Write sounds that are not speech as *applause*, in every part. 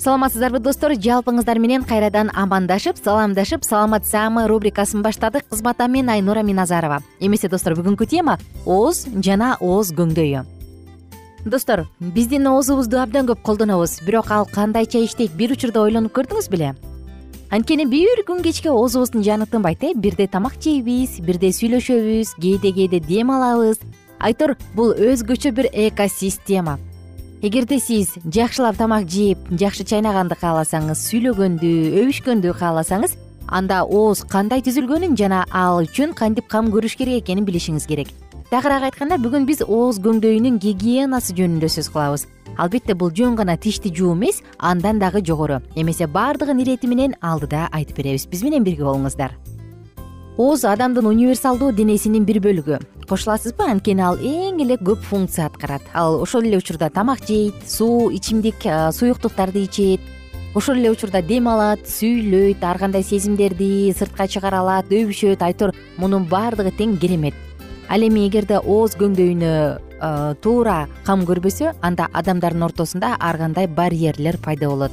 саламатсыздарбы достор. Жалпыңыздар менен кайрадан амандашып саламдашып саламат саамы рубрикасын баштадык. Кызматта мен айнура миназарова. Эмесе достор бүгүнкү тема ооз жана ооз көңдөйү достор биздин оозубузду абдан көп колдонобуз. Бирок ал кандайча иштейт? Бир учурда ойлонуп көрдүңүз беле? Анткени бир күн кечке оозубуздун жаны тынбайт э? Бирде тамак жейбиз бирде сүйлөшөбүз кээде кээде дем алабыз. Айтор бул өзгөчө бир экосистема эгерде сиз жакшылап тамак жеп жакшы чайнаганды кааласаңыз сүйлөгөндү өбүшкөндү кааласаңыз анда ооз кандай түзүлгөнүн жана ал үчүн кантип кам көрүш керек экенин билишиңиз керек. Тагыраак айтканда бүгүн биз ооз көңдөйүнүн гигиенасы жөнүндө сөз кылабыз. Албетте бул жөн гана тишти жуу эмес андан дагы жогору. Эмесе баардыгын ирети менен алдыда айтып беребиз. Биз менен бирге болуңуздар ооз адамдын универсалдуу денесинин бир бөлүгү. Кошуласызбы? Анткени ал эң эле көп функция аткарат. Ал ошол эле учурда тамак жейт суу ичимдик суюктуктарды ичет. Ошол эле учурда дем алат сүйлөйт ар кандай сезимдерди сыртка чыгара алат өбүшөт айтор. Мунун баардыгы тең керемет. Ал эми эгерде ооз көңдөйүнө туура кам көрбөсө анда адамдардын ортосунда ар кандай барьерлер пайда болот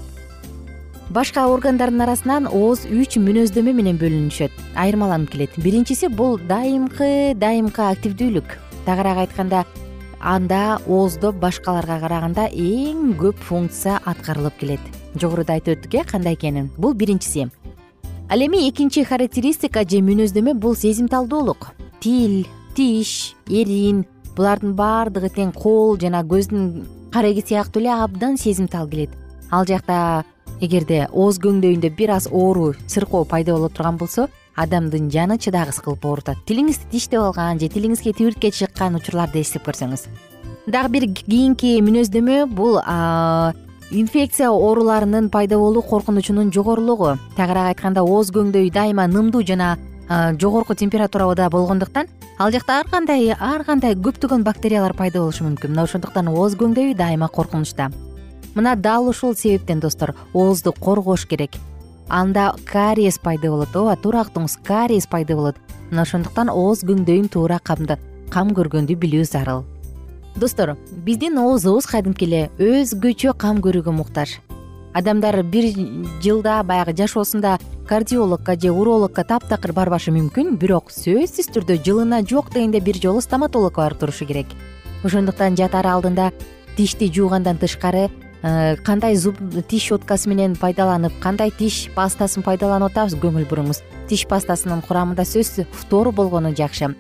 башка органдардын арасынан ооз үч мүнөздөмө менен бөлүнүшөт. Айырмаланып келет. Биринчиси бул дайымкы дайымкы активдүүлүк. Тагыраак айтканда анда ооздо башкаларга караганда эң көп функция аткарылып келет. Жогоруда айтып өттүк э кандай экенин. Бул биринчиси. Ал эми экинчи характеристика же мүнөздөмө бул сезимталдуулук. Тил тиш эрин булардын баардыгы тең кол жана көздүн кареги сыяктуу эле абдан сезимтал келет. Ал жакта эгерде ооз көңдөйүндө бир аз оору сыркоо пайда боло турган болсо адамдын жаны чыдагыс кылып оорутат тилиңизди диштеп алган же тилиңизге тибиртке чыккан учурларды эстеп көрсөңүз. Дагы бир кийинки мүнөздөмө бул инфекция ооруларынын пайда болуу коркунучунун жогорулугу. Тагыраак айтканда ооз көңдөй дайыма нымдуу жана жогорку температурада болгондуктан ал жакта ар кандай ар кандай көптөгөн бактериялар пайда болушу мүмкүн. Мына ошондуктан ооз көңдөйү дайыма коркунучта мына дал ушул себептен достор оозду коргош керек. Анда кариес пайда болот ооба туура уктуңуз кариес пайда болот. Мына ошондуктан ооз көңдөйүн туура камды кам көргөндү билүү зарыл достор биздин оозубуз кадимки эле өзгөчө кам көрүүгө муктаж. Адамдар бир жылда баягы жашоосунда кардиологко же урологко таптакыр барбашы мүмкүн бирок сөзсүз түрдө жылына жок дегенде бир жолу стоматологко барып турушу керек. Ошондуктан жатаар алдында тишти жуугандан тышкары кандай зуб тиш щеткасы менен пайдаланып кандай тиш пастасын пайдаланып атабыз көңүл буруңуз тиш пастасынын курамында сөзсүз фтор болгону жакшы.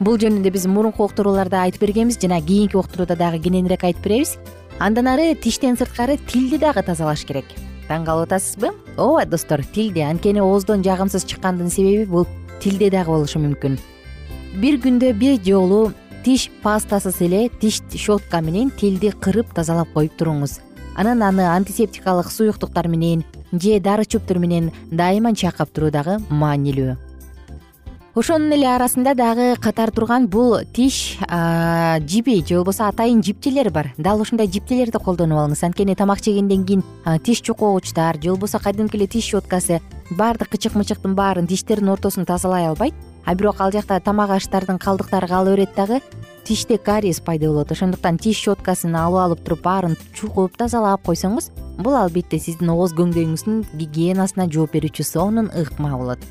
Бул жөнүндө биз мурунку уктурууларда айтып бергенбиз жана кийинки уктурууда дагы кененирээк айтып беребиз. Андан ары тиштен сырткары тилди дагы тазалаш керек. Таң калып атасызбы? Ооба достор тилде анткени ооздон жагымсыз чыккандын себеби бул тилде дагы болушу мүмкүн. Бир күндө бир жолу тиш пастасыз эле тиш щетка менен тилди кырып тазалап коюп туруңуз анан аны антисептикалык суюктуктар менен же дары чөптөр менен дайыма чайкап туруу дагы маанилүү. Ошонун эле арасында дагы катары турган бул тиш жиби же болбосо атайын жиптелер бар. Дал ушундай жиптелерди колдонуп алыңыз. Анткени тамак жегенден кийин тиш чукогучтар же болбосо кадимки эле тиш щеткасы баардык кычык мычыктын баарын тиштердин ортосун тазалай албайт. А бирок ал жакта тамак аштардын калдыктары кала берет дагы тиште кариес пайда болот. Ошондуктан тиш щеткасын алып алып туруп баарын чугуп тазалап койсоңуз бул албетте сиздин ооз көңдөйүңүздүн гигиенасына жооп берүүчү сонун ыкма болот.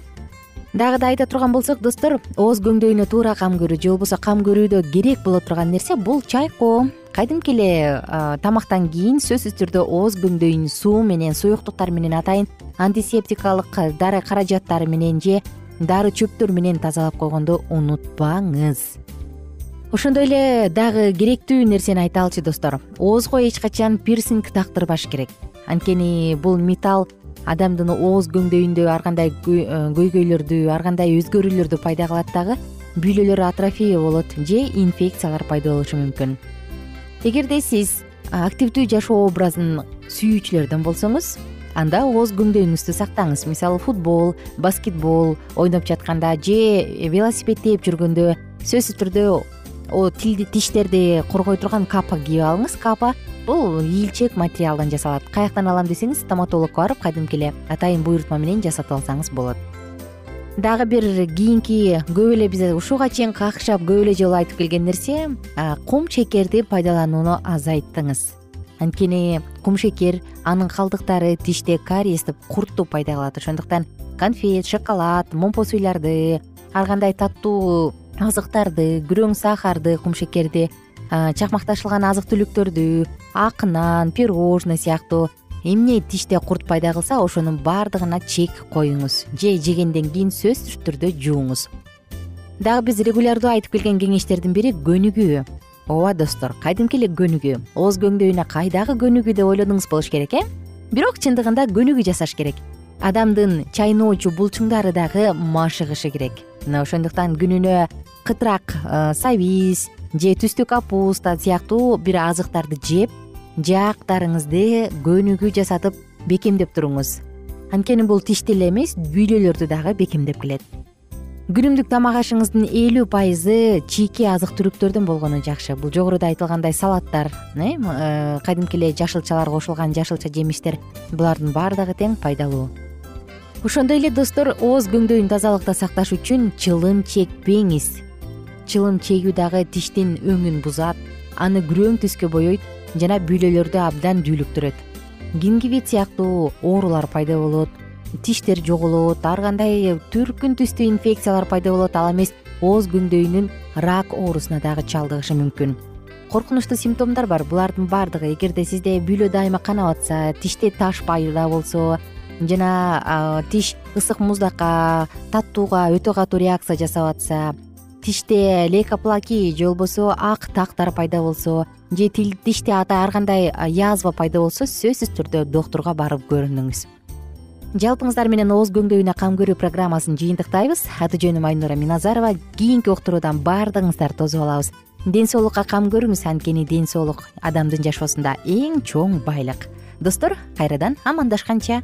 Дагы да айта турган болсок достор ооз көңдөйүнө туура кам көрүү же болбосо кам көрүүдө керек боло турган нерсе бул чайкоо кадимки эле тамактан кийин сөзсүз түрдө ооз көңдөйүн суу менен суюктуктар менен атайын антисептикалык дары каражаттары менен же дары чөптөр менен тазалап койгонду унутпаңыз ошондой эле дагы керектүү нерсени айталычы достор оозго эч качан пирсинг тактырбаш керек. Анткени бул металл адамдын ооз көңдөйүндө ар кандай э, көйгөйлөрдү ар кандай өзгөрүүлөрдү пайда кылат дагы бүйлөлөр атрофия болот же инфекциялар пайда болушу мүмкүн. Эгерде сиз активдүү жашоо образын сүйүүчүлөрдөн болсоңуз анда ооз көңдөйүңүздү сактаңыз. Мисалы футбол баскетбол ойноп жатканда же велосипед тээп жүргөндө сөзсүз түрдө тилди тиштерди коргой турган капа кийип алыңыз. Капа бул ийилчек материалдан жасалат. Каяктан алам десеңиз стоматологко барып кадимки эле атайын буйрутма менен жасатып алсаңыз болот. Дагы бир кийинки көп эле биз ушуга чейин какшап көп эле жолу айтып келген нерсе кум шекерди пайдаланууну азайттыңыз. Анткени кумшекер анын калдыктары тиште кариести куртту пайда кылат ошондуктан конфет шоколад момпосуйларды ар кандай таттуу азыктарды күрөң сахарды кумшекерди чакмакташылган азык түлүктөрдү ак нан пирожный сыяктуу эмне тиште курт пайда кылса ошонун баардыгына чек коюңуз. Же жегенден кийин сөзсүз түрдө жууңуз. Дагы биз регулярдуу айтып келген кеңештердин бири көнүгүү. Ооба достор кадимки эле көнүгүү? Ооз көңдөйүнө кайдагы көнүгүү деп ойлодуңуз болуш керек э? Бирок чындыгында көнүгүү жасаш керек адамдын чайноочу булчуңдары дагы машыгышы керек. Мына ошондуктан күнүнө кытыраак э, сабиз же түстүк капуста сыяктуу бир азыктарды жеп жаактарыңызды көнүгүү жасатып бекемдеп туруңуз. Анткени бул тишти эле эмес бүйлөлөрдү дагы бекемдеп келет. Күнүмдүк тамак ашыңыздын элүү пайызы чийки азык түлүктөрдөн болгону жакшы. Бул жогоруда айтылгандай салаттар э, э кадимки эле жашылчалар кошулган жашылча жемиштер булардын баардыгы тең пайдалуу ошондой эле достор ооз көңдөйүн тазалыкта сакташ үчүн чылым чекпеңиз. Чылым чегүү дагы тиштин өңүн бузат аны күрөң түскө бойойт жана бүйлөлөрдү абдан дүүлүктүрөт. Гингивит сыяктуу оорулар пайда болот тиштер жоголот ар кандай түркүн түстүү инфекциялар пайда болот ал эмес ооз көңдөйүнүн рак оорусуна дагы чалдыгышы мүмкүн. Коркунучтуу симптомдор бар булардын баардыгы эгерде сизде бүйлө дайыма канап атса тиште таш пайда болсо жана тиш ысык муздакка таттууга өтө катуу реакция жасап атса тиште лейкоплаки же болбосо ак тактар пайда болсо же тиште ар кандай язва пайда болсо сөзсүз түрдө доктурга барып көрүнүңүз. Жалпыңыздар менен ооз көңдөйүнө кам көрүү программасын жыйынтыктайбыз. Аты жөнүм айнура миназарова. Кийинки уктуруудан баардыгыңыздар тосуп алабыз. Ден соолукка кам көрүңүз. Анткени ден соолук адамдын жашоосунда эң чоң байлык. Достор кайрадан амандашканча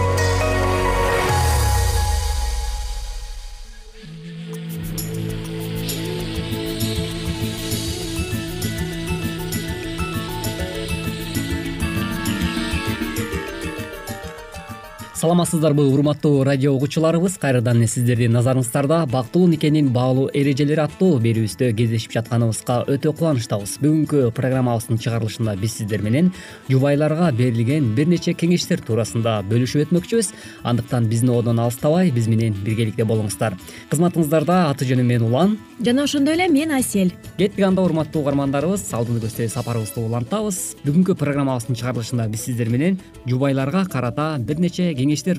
саламатсыздарбы урматтуу радио угуучуларыбыз. Кайрадан эле сиздердин назарыңыздарда бактылуу никенин баалуу эрежелери аттуу берүүбүздө кездешип жатканыбызга өтө кубанычтабыз. Бүгүнкү программабыздын чыгарылышында биз сиздер менен жубайларга берилген бир нече кеңештер туурасында бөлүшүп өтмөкчүбүз. Андыктан биздин оодон алыстабай биз менен биргеликте болуңуздар. Кызматыңыздарда аты жөнүм мен улан. Жана ошондой эле мен асель кеттик анда урматтуу угармандарыбыз алдыны көздөй сапарыбызды улантабыз. Бүгүнкү программабыздын чыгарылышында биз сиздер менен жубайларга карата бир нече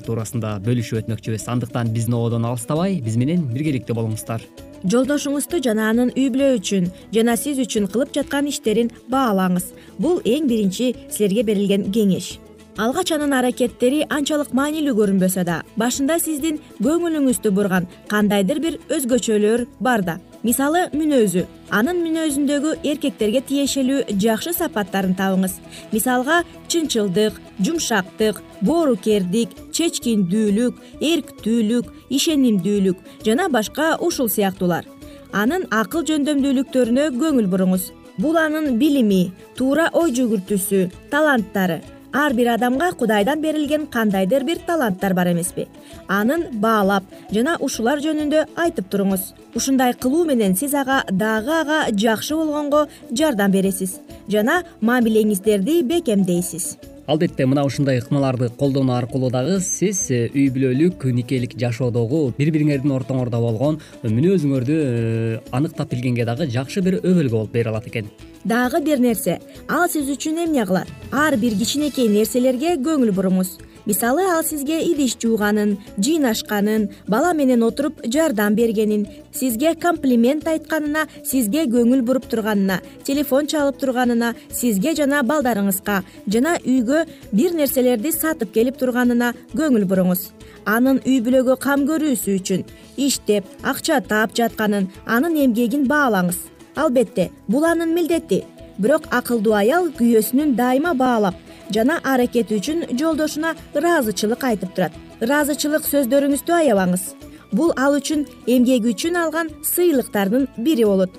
туурасында бөлүшүп өтмөкчүбүз. Андыктан биздин оодон алыстабай биз менен биргеликте болуңуздар. Жолдошуңузду жана анын үй бүлө үчүн жана сиз үчүн кылып жаткан иштерин баалаңыз. Бул эң биринчи силерге берилген кеңеш. Алгач анын аракеттери анчалык маанилүү көрүнбөсө да башында сиздин көңүлүңүздү бурган кандайдыр бир өзгөчөлөр бар да мисалы мүнөзү анын мүнөзүндөгү эркектерге тиешелүү жакшы сапаттарын табыңыз. Мисалга чынчылдык жумшактык боорукердик чечкиндүүлүк эрктүүлүк ишенимдүүлүк жана башка ушул сыяктуулар. Анын акыл жөндөмдүүлүктөрүнө көңүл буруңуз. Бул анын билими туура ой жүгүртүүсү таланттары ар бир адамга кудайдан берилген кандайдыр бир таланттар бар эмеспи. Анын баалап жана ушулар жөнүндө айтып туруңуз. Ушундай кылуу менен сиз ага дагы ага жакшы болгонго жардам бересиз жана мамилеңиздерди бекемдейсиз албетте мына ушундай ыкмаларды колдонуу аркылуу дагы сиз э, үй бүлөлүк никелик жашоодогу бири бириңердин ортоңордо болгон мүнөзүңөрдү э, аныктап билгенге дагы жакшы бир өбөлгө болуп бере алат экен. Дагы бир нерсе ал сиз үчүн эмне кылат? Ар бир кичинекей нерселерге көңүл буруңуз мисалы ал сизге идиш жууганын жыйнашканын бала менен отуруп жардам бергенин сизге комплимент айтканына сизге көңүл буруп турганына телефон чалып турганына сизге жана балдарыңызга жана үйгө бир нерселерди сатып келип турганына көңүл буруңуз. Анын үй бүлөгө кам көрүүсү үчүн иштеп акча таап жатканын анын эмгегин баалаңыз. Албетте бул анын милдети. Бирок акылдуу аял күйөөсүнүн дайыма баалап жана аракети үчүн жолдошуна ыраазычылык айтып турат. ыраазычылык сөздөрүңүздү аябаңыз. Бул ал үчүн эмгеги үчүн алган сыйлыктардын бири болот.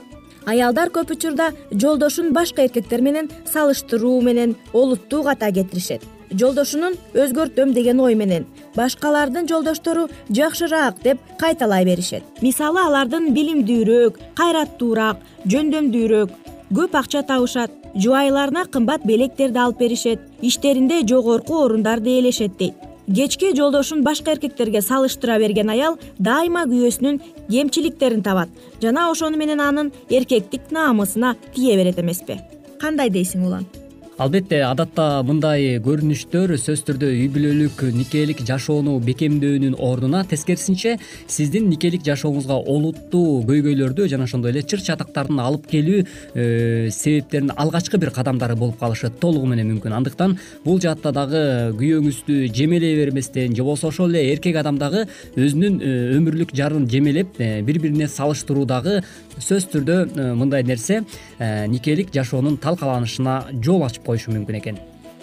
Аялдар көп учурда жолдошун башка эркектер менен салыштыруу менен олуттуу ката кетиришет. Жолдошунун өзгөртөм деген ой менен башкалардын жолдоштору жакшыраак деп кайталай беришет. Мисалы алардын билимдүүрөөк кайраттуураак жөндөмдүүрөөк көп акча табышат жубайларына кымбат белектерди алып беришет иштеринде жогорку орундарды ээлешет дейт. Кечки жолдошун башка эркектерге салыштыра берген аял дайыма күйөөсүнүн кемчиликтерин табат. Жана ошону менен анын эркектик наамысына тие берет эмеспи. Кандай дейсиң улан албетте адатта мындай көрүнүштөр сөзсүз түрдө үй бүлөлүк никелик жашоону бекемдөөнүн ордуна тескерисинче сиздин никелик жашооңузга олуттуу көйгөйлөрдү жана ошондой эле чыр чатактардын алып келүү э, себептеринин алгачкы бир кадамдары болуп калышы толугу менен мүмкүн. Андыктан бул жаатта дагы күйөөңүздү жемелей берместен же болбосо ошол эле эркек адам дагы өзүнүн э, өмүрлүк жарын жемелеп э, бири бирине салыштыруу дагы сөзсүз түрдө мындай нерсе никелик жашоонун талкаланышына жол ачып коюшу мүмкүн экен.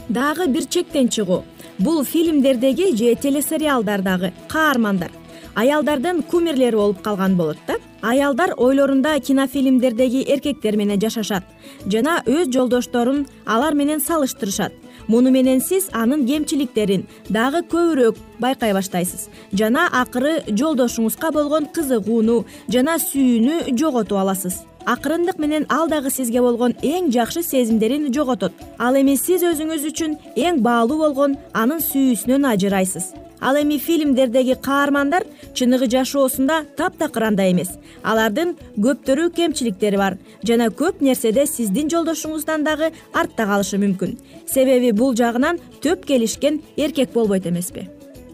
Дагы бир чектен чыгуу. Бул фильмдердеги же телесериалдардагы каармандар. Аялдардын кумирлери болуп калган болот да. Аялдар ойлорунда кинофильмдердеги эркектер менен жашашат. Жана өз жолдошторун алар менен салыштырышат. Муну менен сиз анын кемчиликтерин дагы көбүрөөк байкай баштайсыз. Жана акыры жолдошуңузга болгон кызыгууну жана сүйүүнү жоготуп аласыз акырындык менен ал дагы сизге болгон эң жакшы сезимдерин жоготот. Ал эми сиз өзүңүз үчүн эң баалуу болгон анын сүйүүсүнөн ажырайсыз. Ал эми фильмдердеги каармандар чыныгы жашоосунда таптакыр андай эмес. Алардын көптөрү кемчиликтери бар жана көп нерседе сиздин жолдошуңуздан дагы артта калышы мүмкүн. Себеби бул жагынан төп келишкен эркек болбойт эмеспи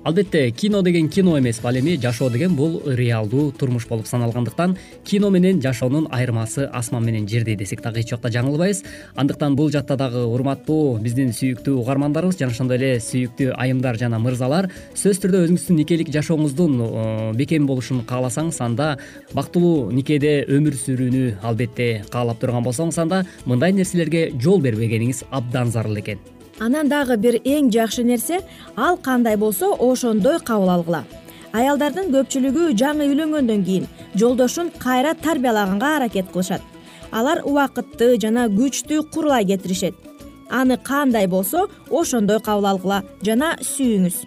албетте кино деген кино эмеспи ал эми жашоо деген бул реалдуу турмуш болуп саналгандыктан кино менен жашоонун айырмасы асман менен жердей десек дагы эч убакта жаңылбайбыз. Андыктан бул жаатта дагы урматтуу биздин сүйүктүү угармандарыбыз жана ошондой эле сүйүктүү айымдар жана мырзалар сөзсүз түрдө өзүңүздүн никелик жашооңуздун э, бекем болушун кааласаңыз анда бактылуу никеде өмүр сүрүүнү албетте каалап турган болсоңуз анда мындай нерселерге жол бербегениңиз абдан зарыл экен анан дагы бир эң жакшы нерсе ал кандай болсо ошондой кабыл алгыла. Аялдардын көпчүлүгү жаңы үйлөнгөндөн кийин жолдошун кайра тарбиялаганга аракет кылышат. Алар убакытты жана күчтү курлай кетиришет. Аны кандай болсо ошондой кабыл алгыла жана сүйүңүз.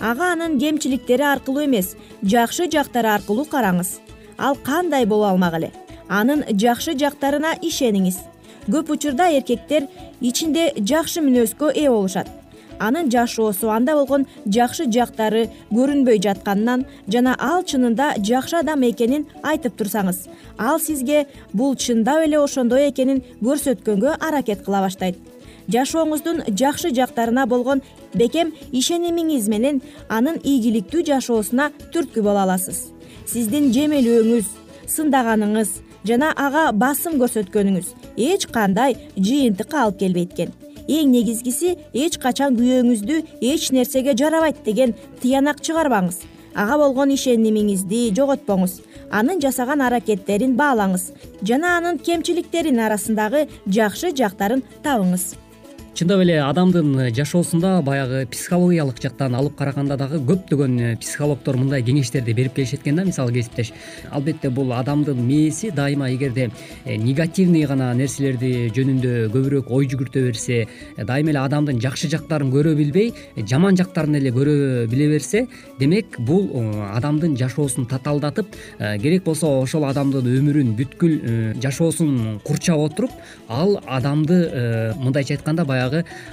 Ага анын кемчиликтери аркылуу эмес жакшы жактары аркылуу караңыз. Ал кандай боло алмак эле? Анын жакшы жактарына ишениңиз көп учурда эркектер ичинде жакшы мүнөзгө ээ болушат. Анын жашоосу анда болгон жакшы жактары көрүнбөй жатканынан жана ал чынында жакшы адам экенин айтып турсаңыз ал сизге бул чындап эле ошондой экенин көрсөткөнгө аракет кыла баштайт. Жашооңуздун жакшы жактарына болгон бекем ишенимиңиз менен анын ийгиликтүү жашоосуна түрткү боло аласыз. Сиздин жемелөөңүз сындаганыңыз жана ага басым көрсөткөнүңүз эч кандай жыйынтыкка алып келбейт экен. Эң негизгиси эч качан күйөөңүздү эч нерсеге жарабайт деген тыянак чыгарбаңыз. Ага болгон ишенимиңизди жоготпоңуз. Анын жасаган аракеттерин баалаңыз. Жана анын кемчиликтеринин арасындагы жакшы жактарын табыңыз чындап эле адамдын жашоосунда баягы психологиялык жактан алып караганда дагы көптөгөн э, психологдор мындай кеңештерди берип келишет экен да мисалы кесиптеш албетте бул адамдын мээси дайыма эгерде э, негативный гана нерселерди жөнүндө көбүрөөк ой жүгүртө берсе э, дайыма эле адамдын жакшы жактарын көрө билбей жаман жактарын эле көрө биле берсе демек бул адамдын жашоосун татаалдатып керек болсо ошол адамдын өмүрүн бүткүл жашоосун курчап отуруп ал адамды мындайча айтканда баягы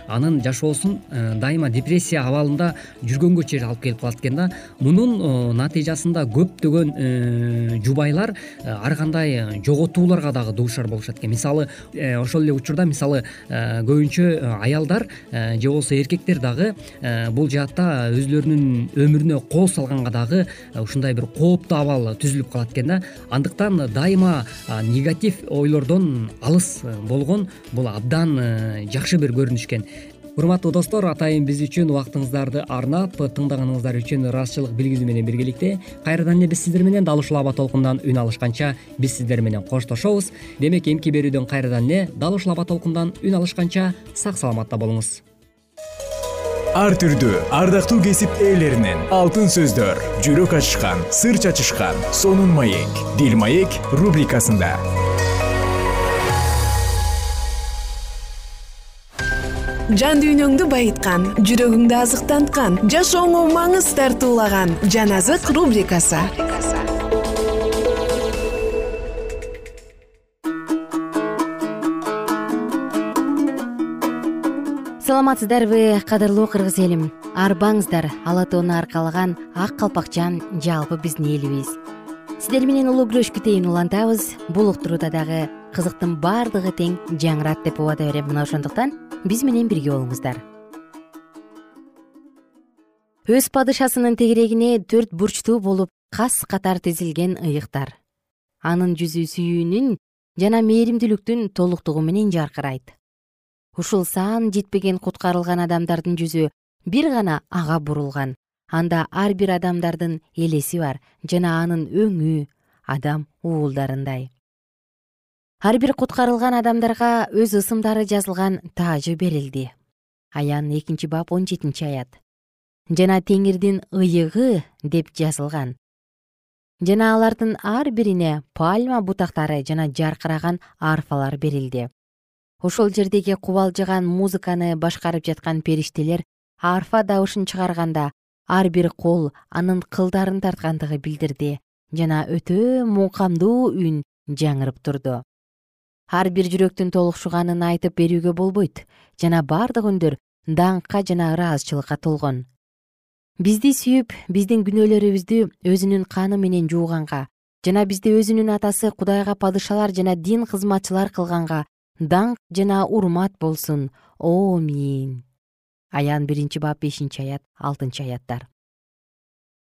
анын жашоосун э, дайыма депрессия абалында жүргөнгө чейин алып келип калат экен да. Мунун э, натыйжасында көптөгөн э, жубайлар ар кандай жоготууларга дагы дуушар болушат экен. Мисалы ошол эле учурда мисалы көбүнчө аялдар же болбосо эркектер дагы бул жаатта өзүлөрүнүн өмүрүнө кол салганга дагы ушундай бир кооптуу абал түзүлүп калат экен да. Андыктан дайыма негатив ойлордон алыс болгон бул абдан жакшы бир көрүнүш экен урматтуу достор атайын биз үчүн убактыңыздарды арнап тыңдаганыңыздар үчүн ыраазычылык билгизүү менен биргеликте кайрадан эле биз сиздер менен дал ушул аба толкундан үн алышканча биз сиздер менен коштошобуз. Демек эмки берүүдөн кайрадан эле дал ушул аба толкундан үн алышканча сак саламатта болуңуз. Ар түрдүү ардактуу кесип ээлеринен алтын сөздөр жүрөк ачышкан сыр чачышкан сонун маек дил маек рубрикасында жан дүйнөңдү байыткан жүрөгүңдү азыктанткан жашооңо маңыз тартуулаган жан азык рубрикасы. Саламатсыздарбы кадырлуу кыргыз элим. Арбаңыздар ала тоону аркалаган ак калпакчан жалпы биздин элибиз. Сиздер менен улуу күрөш китейин улантабыз бул уктурууда дагы кызыктын баардыгы тең жаңырат деп убада берем. Мына ошондуктан биз менен бирге болуңуздар. Өз падышасынын тегерегине төрт бурчтуу болуп кас катар тизилген ыйыктар. Анын жүзү сүйүүнүн жана мээримдүүлүктүн толуктугу менен жаркырайт. Ушул саан жетпеген куткарылган адамдардын жүзү бир гана ага бурулган. Анда ар бир адамдардын элеси бар жана анын өңү адам уулдарындай ар бир куткарылган адамдарга өз ысымдары жазылган таажы берилди. Аян экинчи бап он жетинчи аят. Жана теңирдин ыйыгы деп жазылган. Жана алардын ар бирине пальма бутактары жана жаркыраган арфалар берилди. Ошол жердеги кубалжыган музыканы башкарып жаткан периштелер арфа добушун чыгарганда ар бир кол анын кылдарын тарткандыгы билдирди жана өтө мукамдуу үн жаңырып турду ар бир жүрөктүн толукшуганын айтып берүүгө болбойт жана бардык үндөр даңкка жана ыраазычылыкка толгон. Бизди сүйүп биздин күнөөлөрүбүздү өзүнүн каны менен жууганга жана бизди өзүнүн атасы кудайга падышалар жана дин кызматчылар кылганга даңк жана урмат болсун. Омин. Аян биринчи бап бешинчи аят алтынчы аяттар.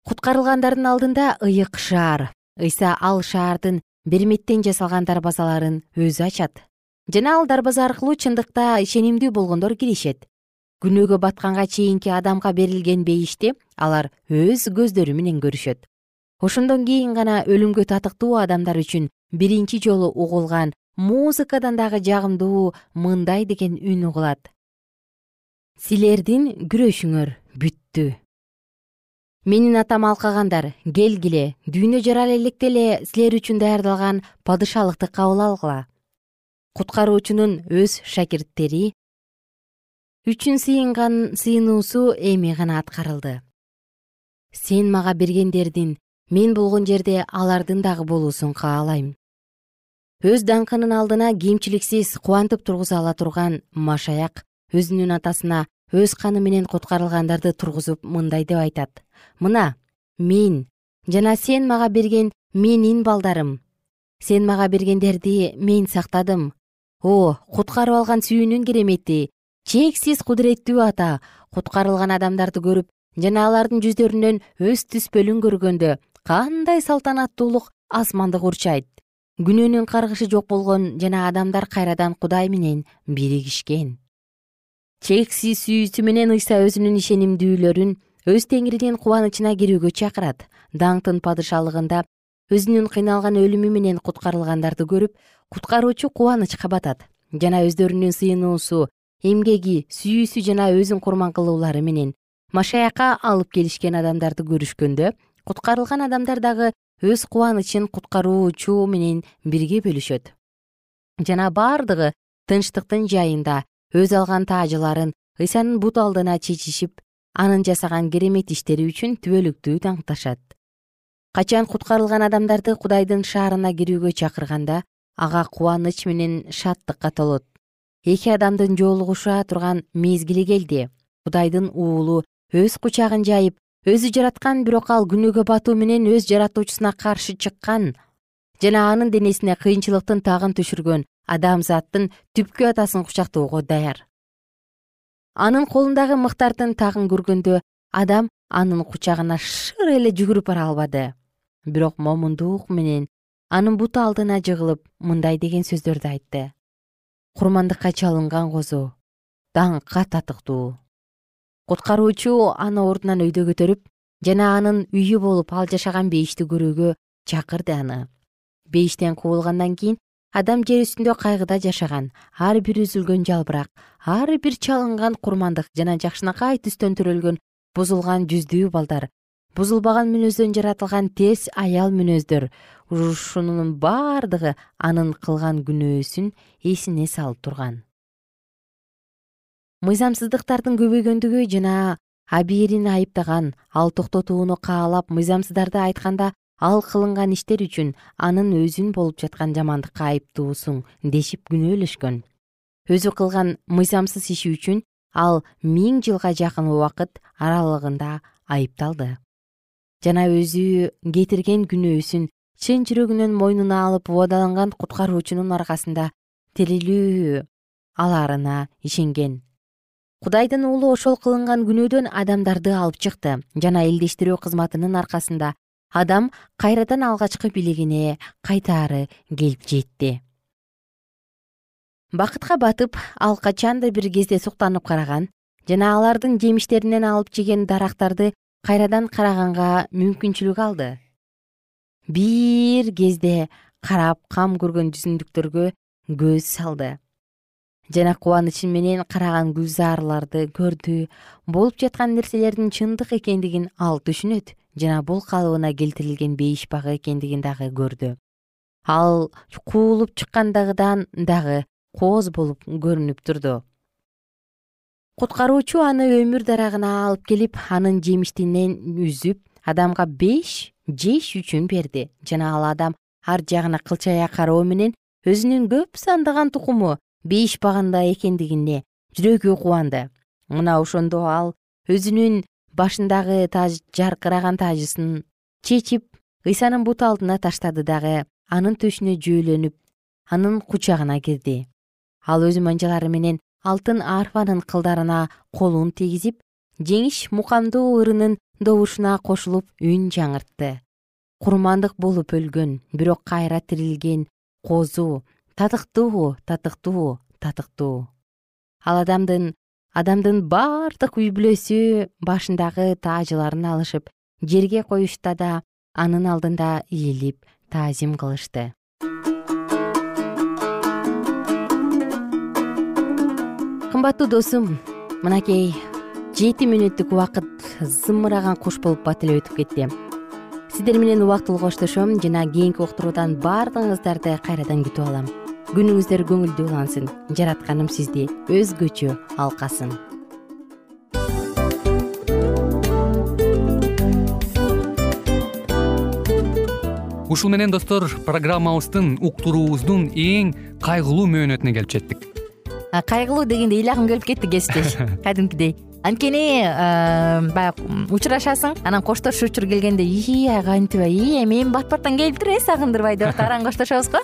Куткарылгандардын алдында ыйык шаар ыйса ал шаардын берметтен жасалган дарбазаларын өзү ачат. Жана ал дарбаза аркылуу чындыкта ишенимдүү болгондор киришет. Күнөөгө батканга чейинки адамга берилген бейишти алар өз көздөрү менен көрүшөт. Ошондон кийин гана өлүмгө татыктуу адамдар үчүн биринчи жолу угулган музыкадан дагы жагымдуу мындай деген үн угулат. Силердин күрөшүңөр бүттү менин атам алкагандар келгиле дүйнө жарала электе эле силер үчүн даярдалган падышалыкты кабыл алгыла. Куткаруучунун өз шакирттери үчүн сыйынган сыйынуусу эми гана аткарылды. Сен мага бергендердин мен болгон жерде алардын дагы болуусун каалайм өз даңкынын алдына кемчиликсиз кубантып тургуза ала турган машаяк өзүнүн атасына өз каны менен куткарылгандарды тургузуп мындай деп айтат. Мына мен жана сен мага берген менин балдарым. Сен мага бергендерди мен сактадым. О куткарып алган сүйүүнүн керемети чексиз кудуреттүү ата куткарылган адамдарды көрүп жана алардын жүздөрүнөн өз түспөлүн көргөндө кандай салтанаттуулук асманды курчайт күнөөнүн каргышы жок болгон жана адамдар кайрадан кудай менен биригишкен чексиз сүйүүсү менен ыйса өзүнүн ишенимдүүлөрүн өз теңиринин кубанычына кирүүгө чакырат. Даңктын падышалыгында өзүнүн кыйналган өлүмү менен куткарылгандарды көрүп куткаруучу кубанычка батат. Жана өздөрүнүн сыйынуусу эмгеги сүйүүсү жана өзүн курман кылуулары менен машаякка алып келишкен адамдарды көрүшкөндө куткарылган адамдар дагы өз кубанычын куткаруучу менен бирге бөлүшөт. Жана бардыгы тынчтыктын жайында өз алган таажыларын ыйсанын бут алдына чечишип анын жасаган керемет иштери үчүн түбөлүктүү даңкташат качан куткарылган адамдарды кудайдын шаарына кирүүгө чакырганда ага кубаныч менен шаттыкка толот. Эки адамдын жолугуша турган мезгили келди. Кудайдын уулу өз кучагын жайып өзү жараткан бирок ал күнөөгө батуу менен өз жаратуучусуна каршы чыккан. Жана анын денесине кыйынчылыктын тагын түшүргөн адамзаттын түпкү атасын кучактоого даяр. Анын колундагы мыктардын тагын көргөндө адам анын кучагына шыр эле жүгүрүп бара албады. Бирок момундук менен анын буту алдына жыгылып мындай деген сөздөрдү айтты. Курмандыкка чалынган козу даңкка татыктуу куткаруучу аны ордунан өйдө көтөрүп жана анын үйү болуп ал жашаган бейишти көрүүгө чакырды аны. Бейиштен кубулгандан кийин адам жер үстүндө кайгыда жашаган ар бир үзүлгөн жалбырак ар бир чалынган курмандык жана жакшынакай түстөн төрөлгөн бузулган жүздүү балдар бузулбаган мүнөздөн жаратылган терс аял мүнөздөр ушунун баардыгы анын кылган күнөөсүн эсине салып турган. Мыйзамсыздыктардын көбөйгөндүгү жана абийирин айыптаган ал токтотууну каалап мыйзамсыздарды айтканда ал кылынган иштер үчүн анын өзүн болуп жаткан жамандыкка айыптуусуң дешип күнөөлөшкөн. Өзү кылган мыйзамсыз иши үчүн ал миң жылга жакын убакыт аралыгында айыпталды. Жана өзү кетирген күнөөсүн чын жүрөгүнөн мойнуна алып убадаланган куткаруучунун аркасында тирилүү аларына ишенген. Кудайдын уулу ошол кылынган күнөөдөн адамдарды алып чыкты жана элдештирүү кызматынын аркасында адам кайрадан алгачкы бийлигине кайтаары келип жетти. Бакытка батып ал качанда бир кезде суктанып караган жана алардын жемиштеринен алып жеген дарактарды кайрадан караганга мүмкүнчүлүк алды. Бир кезде карап кам көргөн жүзүндүктөргө көз салды жана кубаныч менен караган гүлзарларды көрдү. Болуп жаткан нерселердин чындык экендигин ал түшүнөт жана бул калыбына келтирилген бейиш багы экендигин дагы көрдү. Ал куулуп чыккандагыдан дагы кооз болуп көрүнүп турду. Куткаруучу аны өмүр дарагына алып келип анын жемиштинен үзүп адамга беш жеш үчүн берди. Жана ал адам ар жагына кылчая кароо менен өзүнүн көп сандаган тукуму бейиш багында экендигине жүрөгү кубанды. Мына ошондо ал өзүнүн башындагы жаркыраган тажысын чечип ыйсанын бут алдына таштады дагы анын төшүнө жөөлөнүп анын кучагына кирди. Ал өз манжалары менен алтын арфанын кылдарына колун тийгизип жеңиш мукамдуу ырынын добушуна кошулуп үн жаңыртты. Курмандык болуп өлгөн бирок кайра тирилген козу татыктуу татыктуу татыктуу. Ал адамдын адамдын баардык үй бүлөсү башындагы таажыларын алышып жерге коюшта да анын алдында ийилип таазим кылышты. Кымбаттуу досум мынакей жети мүнөттүк убакыт зымыраган куш болуп бат эле өтүп кетти. Сиздер менен убактылуу коштошом жана кийинки уктуруудан баардыгыңыздарды кайрадан күтүп алам күнүңүздөр көңүлдүү улансын. Жаратканым сизди. Өзгөчө алкасын. Ушул менен достор программабыздын уктуруубуздун эң кайгылуу мөөнөтүнө келип жеттик. Кайгылуу дегенде ыйлагым келип кетти кесиптеш. *laughs* Кадимкидей анткени баягы учурашасың анан коштошуу учур келгенде ии кантип ии эми бат баттан келиптир э сагындырбай деп *laughs* атып араң коштошобуз го